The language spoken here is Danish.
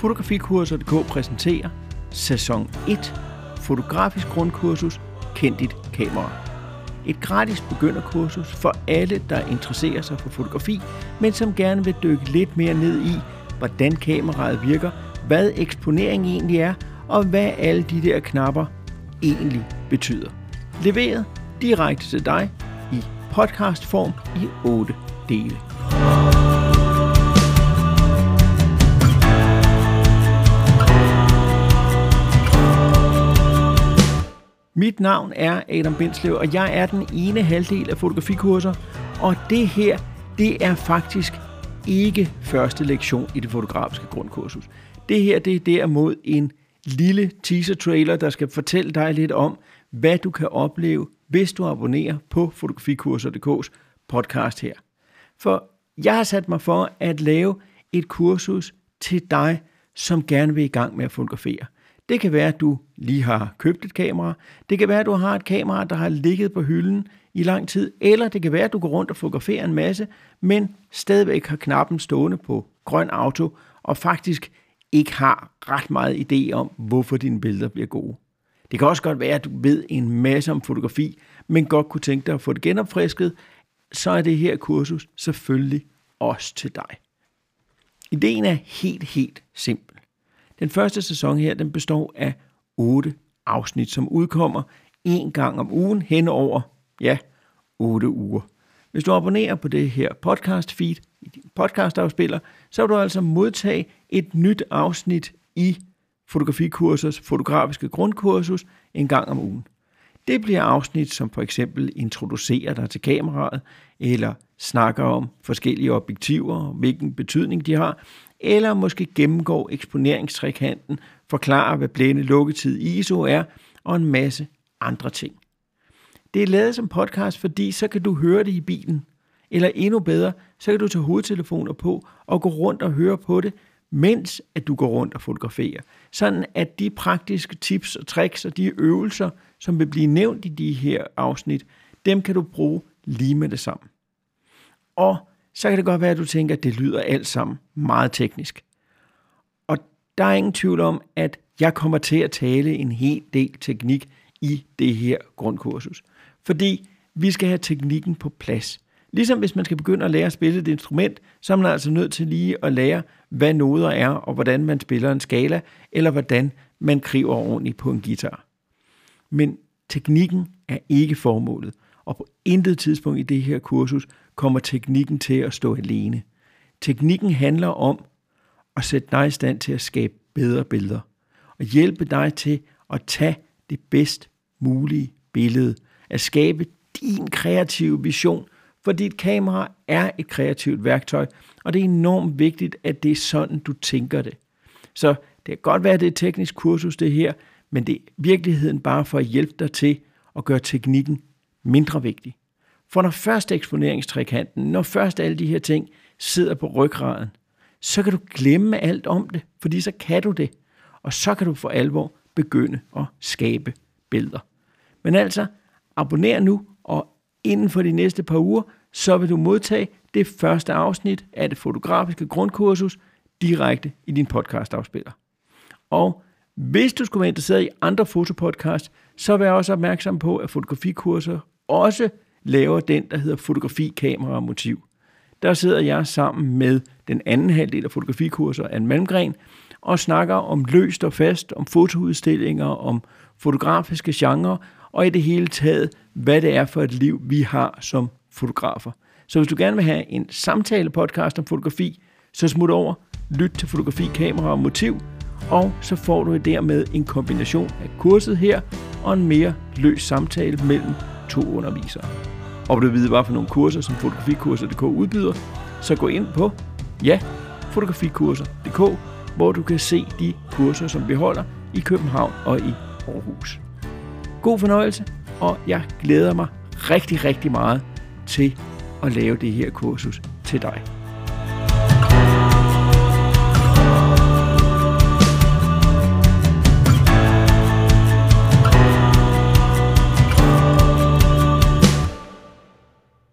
Fotografikurser.dk præsenterer Sæson 1 Fotografisk grundkursus Kend dit kamera. Et gratis begynderkursus for alle, der interesserer sig for fotografi, men som gerne vil dykke lidt mere ned i, hvordan kameraet virker, hvad eksponering egentlig er, og hvad alle de der knapper egentlig betyder. Leveret direkte til dig i podcastform i 8 dele. Mit navn er Adam Bindslev, og jeg er den ene halvdel af fotografikurser, og det her, det er faktisk ikke første lektion i det fotografiske grundkursus. Det her, det er derimod en lille teaser-trailer, der skal fortælle dig lidt om, hvad du kan opleve, hvis du abonnerer på fotografikurser.dk's podcast her. For jeg har sat mig for at lave et kursus til dig, som gerne vil i gang med at fotografere. Det kan være, at du lige har købt et kamera. Det kan være, at du har et kamera, der har ligget på hylden i lang tid. Eller det kan være, at du går rundt og fotograferer en masse, men stadigvæk har knappen stående på grøn auto, og faktisk ikke har ret meget idé om, hvorfor dine billeder bliver gode. Det kan også godt være, at du ved en masse om fotografi, men godt kunne tænke dig at få det genopfrisket, så er det her kursus selvfølgelig også til dig. Ideen er helt, helt simpel. Den første sæson her, den består af otte afsnit, som udkommer en gang om ugen hen over, ja, otte uger. Hvis du abonnerer på det her podcast feed i din podcastafspiller, så vil du altså modtage et nyt afsnit i Fotografikursers fotografiske grundkursus en gang om ugen. Det bliver afsnit, som for eksempel introducerer dig til kameraet, eller snakker om forskellige objektiver, hvilken betydning de har, eller måske gennemgår eksponeringstrikanten, forklarer, hvad blænde lukketid ISO er, og en masse andre ting. Det er lavet som podcast, fordi så kan du høre det i bilen. Eller endnu bedre, så kan du tage hovedtelefoner på og gå rundt og høre på det, mens at du går rundt og fotograferer. Sådan at de praktiske tips og tricks og de øvelser, som vil blive nævnt i de her afsnit, dem kan du bruge lige med det samme. Og så kan det godt være, at du tænker, at det lyder alt sammen meget teknisk. Og der er ingen tvivl om, at jeg kommer til at tale en hel del teknik i det her grundkursus. Fordi vi skal have teknikken på plads. Ligesom hvis man skal begynde at lære at spille et instrument, så er man altså nødt til lige at lære, hvad noder er, og hvordan man spiller en skala, eller hvordan man kriver ordentligt på en guitar. Men teknikken er ikke formålet, og på intet tidspunkt i det her kursus kommer teknikken til at stå alene. Teknikken handler om at sætte dig i stand til at skabe bedre billeder, og hjælpe dig til at tage det bedst mulige billede, at skabe din kreative vision, for dit kamera er et kreativt værktøj, og det er enormt vigtigt, at det er sådan, du tænker det. Så det kan godt være, at det er et teknisk kursus, det her, men det er virkeligheden bare for at hjælpe dig til at gøre teknikken mindre vigtig. For når først eksponeringstrikanten, når først alle de her ting sidder på ryggraden, så kan du glemme alt om det, fordi så kan du det. Og så kan du for alvor begynde at skabe billeder. Men altså, abonner nu, og inden for de næste par uger, så vil du modtage det første afsnit af det fotografiske grundkursus direkte i din podcastafspiller. Og hvis du skulle være interesseret i andre fotopodcasts, så vær også opmærksom på, at fotografikurser også laver den, der hedder fotografi, kamera og motiv. Der sidder jeg sammen med den anden halvdel af fotografikurser, Anne Malmgren, og snakker om løst og fast, om fotoudstillinger, om fotografiske genrer, og i det hele taget, hvad det er for et liv, vi har som fotografer. Så hvis du gerne vil have en samtale-podcast om fotografi, så smut over, lyt til fotografi, kamera og motiv, og så får du dermed en kombination af kurset her og en mere løs samtale mellem to undervisere. Og vil du vide, hvad for nogle kurser, som fotografikurser.dk udbyder, så gå ind på, ja, fotografikurser.dk, hvor du kan se de kurser, som vi holder i København og i Aarhus. God fornøjelse, og jeg glæder mig rigtig, rigtig meget til at lave det her kursus til dig.